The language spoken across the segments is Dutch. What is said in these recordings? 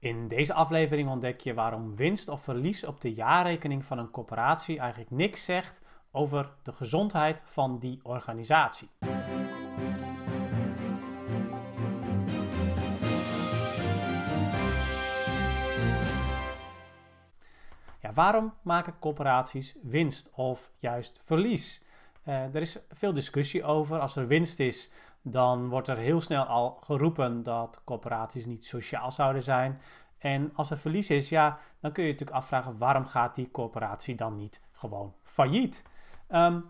In deze aflevering ontdek je waarom winst of verlies op de jaarrekening van een corporatie eigenlijk niks zegt over de gezondheid van die organisatie. Ja, waarom maken corporaties winst of juist verlies? Uh, er is veel discussie over. Als er winst is, dan wordt er heel snel al geroepen dat corporaties niet sociaal zouden zijn. En als er verlies is, ja, dan kun je je natuurlijk afvragen waarom gaat die corporatie dan niet gewoon failliet? Um,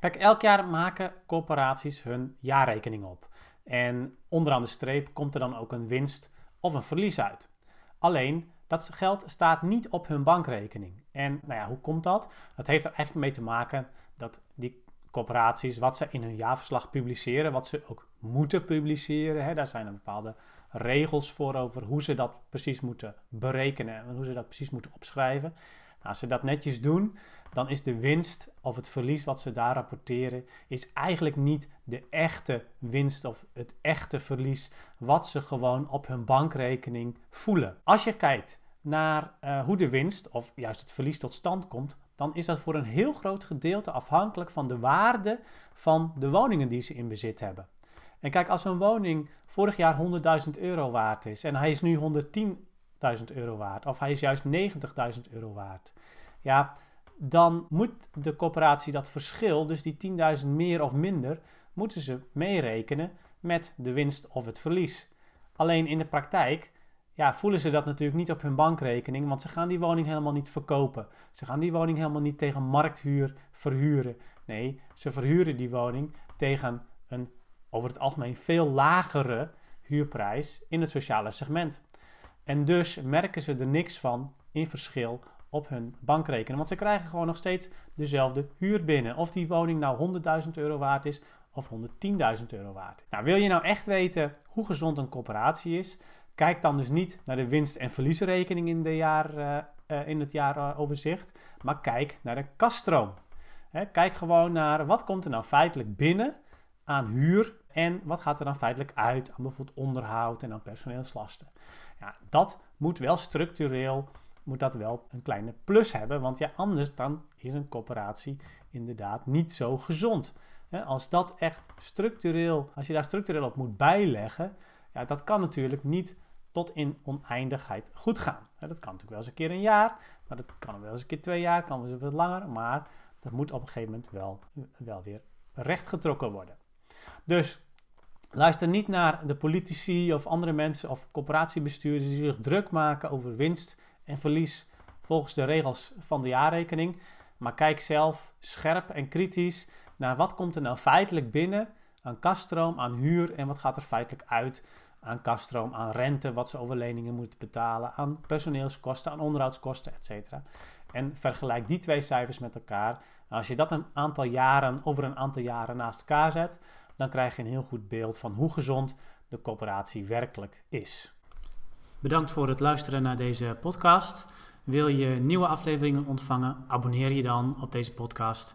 kijk, elk jaar maken corporaties hun jaarrekening op. En onderaan de streep komt er dan ook een winst of een verlies uit. Alleen dat geld staat niet op hun bankrekening. En nou ja, hoe komt dat? Dat heeft er eigenlijk mee te maken dat die corporaties, wat ze in hun jaarverslag publiceren, wat ze ook moeten publiceren, hè, daar zijn er bepaalde regels voor over hoe ze dat precies moeten berekenen en hoe ze dat precies moeten opschrijven. Nou, als ze dat netjes doen, dan is de winst of het verlies wat ze daar rapporteren, is eigenlijk niet de echte winst of het echte verlies wat ze gewoon op hun bankrekening voelen. Als je kijkt naar uh, hoe de winst of juist het verlies tot stand komt, dan is dat voor een heel groot gedeelte afhankelijk van de waarde van de woningen die ze in bezit hebben. En kijk, als een woning vorig jaar 100.000 euro waard is en hij is nu 110.000 euro waard, of hij is juist 90.000 euro waard, ja, dan moet de corporatie dat verschil, dus die 10.000 meer of minder, moeten ze meerekenen met de winst of het verlies. Alleen in de praktijk ja, voelen ze dat natuurlijk niet op hun bankrekening, want ze gaan die woning helemaal niet verkopen. Ze gaan die woning helemaal niet tegen markthuur verhuren. Nee, ze verhuren die woning tegen een over het algemeen veel lagere huurprijs in het sociale segment. En dus merken ze er niks van in verschil op hun bankrekening. Want ze krijgen gewoon nog steeds dezelfde huur binnen. Of die woning nou 100.000 euro waard is of 110.000 euro waard. Nou, wil je nou echt weten hoe gezond een coöperatie is? Kijk dan dus niet naar de winst- en verliesrekening in, de jaar, uh, in het jaaroverzicht, maar kijk naar de kaststroom. Kijk gewoon naar wat komt er nou feitelijk binnen aan huur en wat gaat er dan feitelijk uit aan bijvoorbeeld onderhoud en aan personeelslasten. Ja, dat moet wel structureel, moet dat wel een kleine plus hebben, want ja, anders dan is een coöperatie inderdaad niet zo gezond. Als dat echt structureel, als je daar structureel op moet bijleggen, ja, dat kan natuurlijk niet tot in oneindigheid goed gaan. Dat kan natuurlijk wel eens een keer een jaar, maar dat kan wel eens een keer twee jaar, kan wel eens wat langer, maar dat moet op een gegeven moment wel, wel weer rechtgetrokken worden. Dus luister niet naar de politici of andere mensen of corporatiebestuurders die zich druk maken over winst en verlies volgens de regels van de jaarrekening. Maar kijk zelf scherp en kritisch naar wat komt er nou feitelijk binnen aan kaststroom, aan huur en wat gaat er feitelijk uit aan kaststroom, aan rente, wat ze over leningen moeten betalen, aan personeelskosten, aan onderhoudskosten, etc. En vergelijk die twee cijfers met elkaar. als je dat een aantal jaren, over een aantal jaren naast elkaar zet, dan krijg je een heel goed beeld van hoe gezond de coöperatie werkelijk is. Bedankt voor het luisteren naar deze podcast. Wil je nieuwe afleveringen ontvangen? Abonneer je dan op deze podcast.